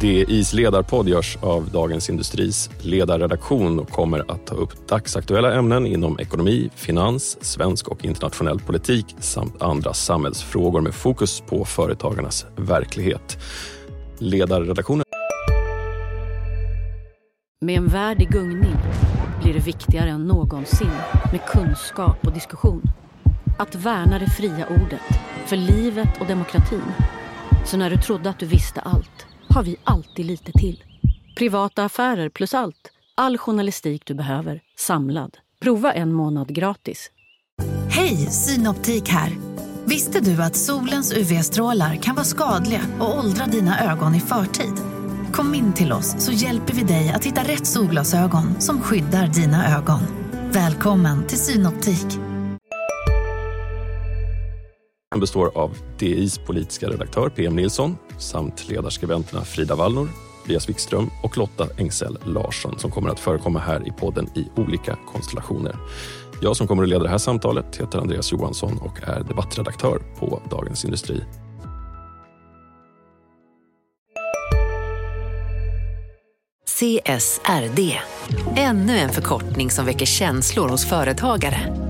DIs ledarpodd görs av Dagens Industris ledarredaktion och kommer att ta upp dagsaktuella ämnen inom ekonomi, finans, svensk och internationell politik samt andra samhällsfrågor med fokus på företagarnas verklighet. Ledarredaktionen Med en värld i gungning blir det viktigare än någonsin med kunskap och diskussion. Att värna det fria ordet, för livet och demokratin. Så när du trodde att du visste allt, har vi alltid lite till. Privata affärer plus allt. All journalistik du behöver, samlad. Prova en månad gratis. Hej, Synoptik här. Visste du att solens UV-strålar kan vara skadliga och åldra dina ögon i förtid? Kom in till oss så hjälper vi dig att hitta rätt solglasögon som skyddar dina ögon. Välkommen till Synoptik. Den består av DIs politiska redaktör PM Nilsson samt ledarskribenterna Frida Wallnor, Tobias Wikström och Lotta Engsell Larsson som kommer att förekomma här i podden i olika konstellationer. Jag som kommer att leda det här samtalet heter Andreas Johansson och är debattredaktör på Dagens Industri. CSRD. Ännu en förkortning som väcker känslor hos företagare.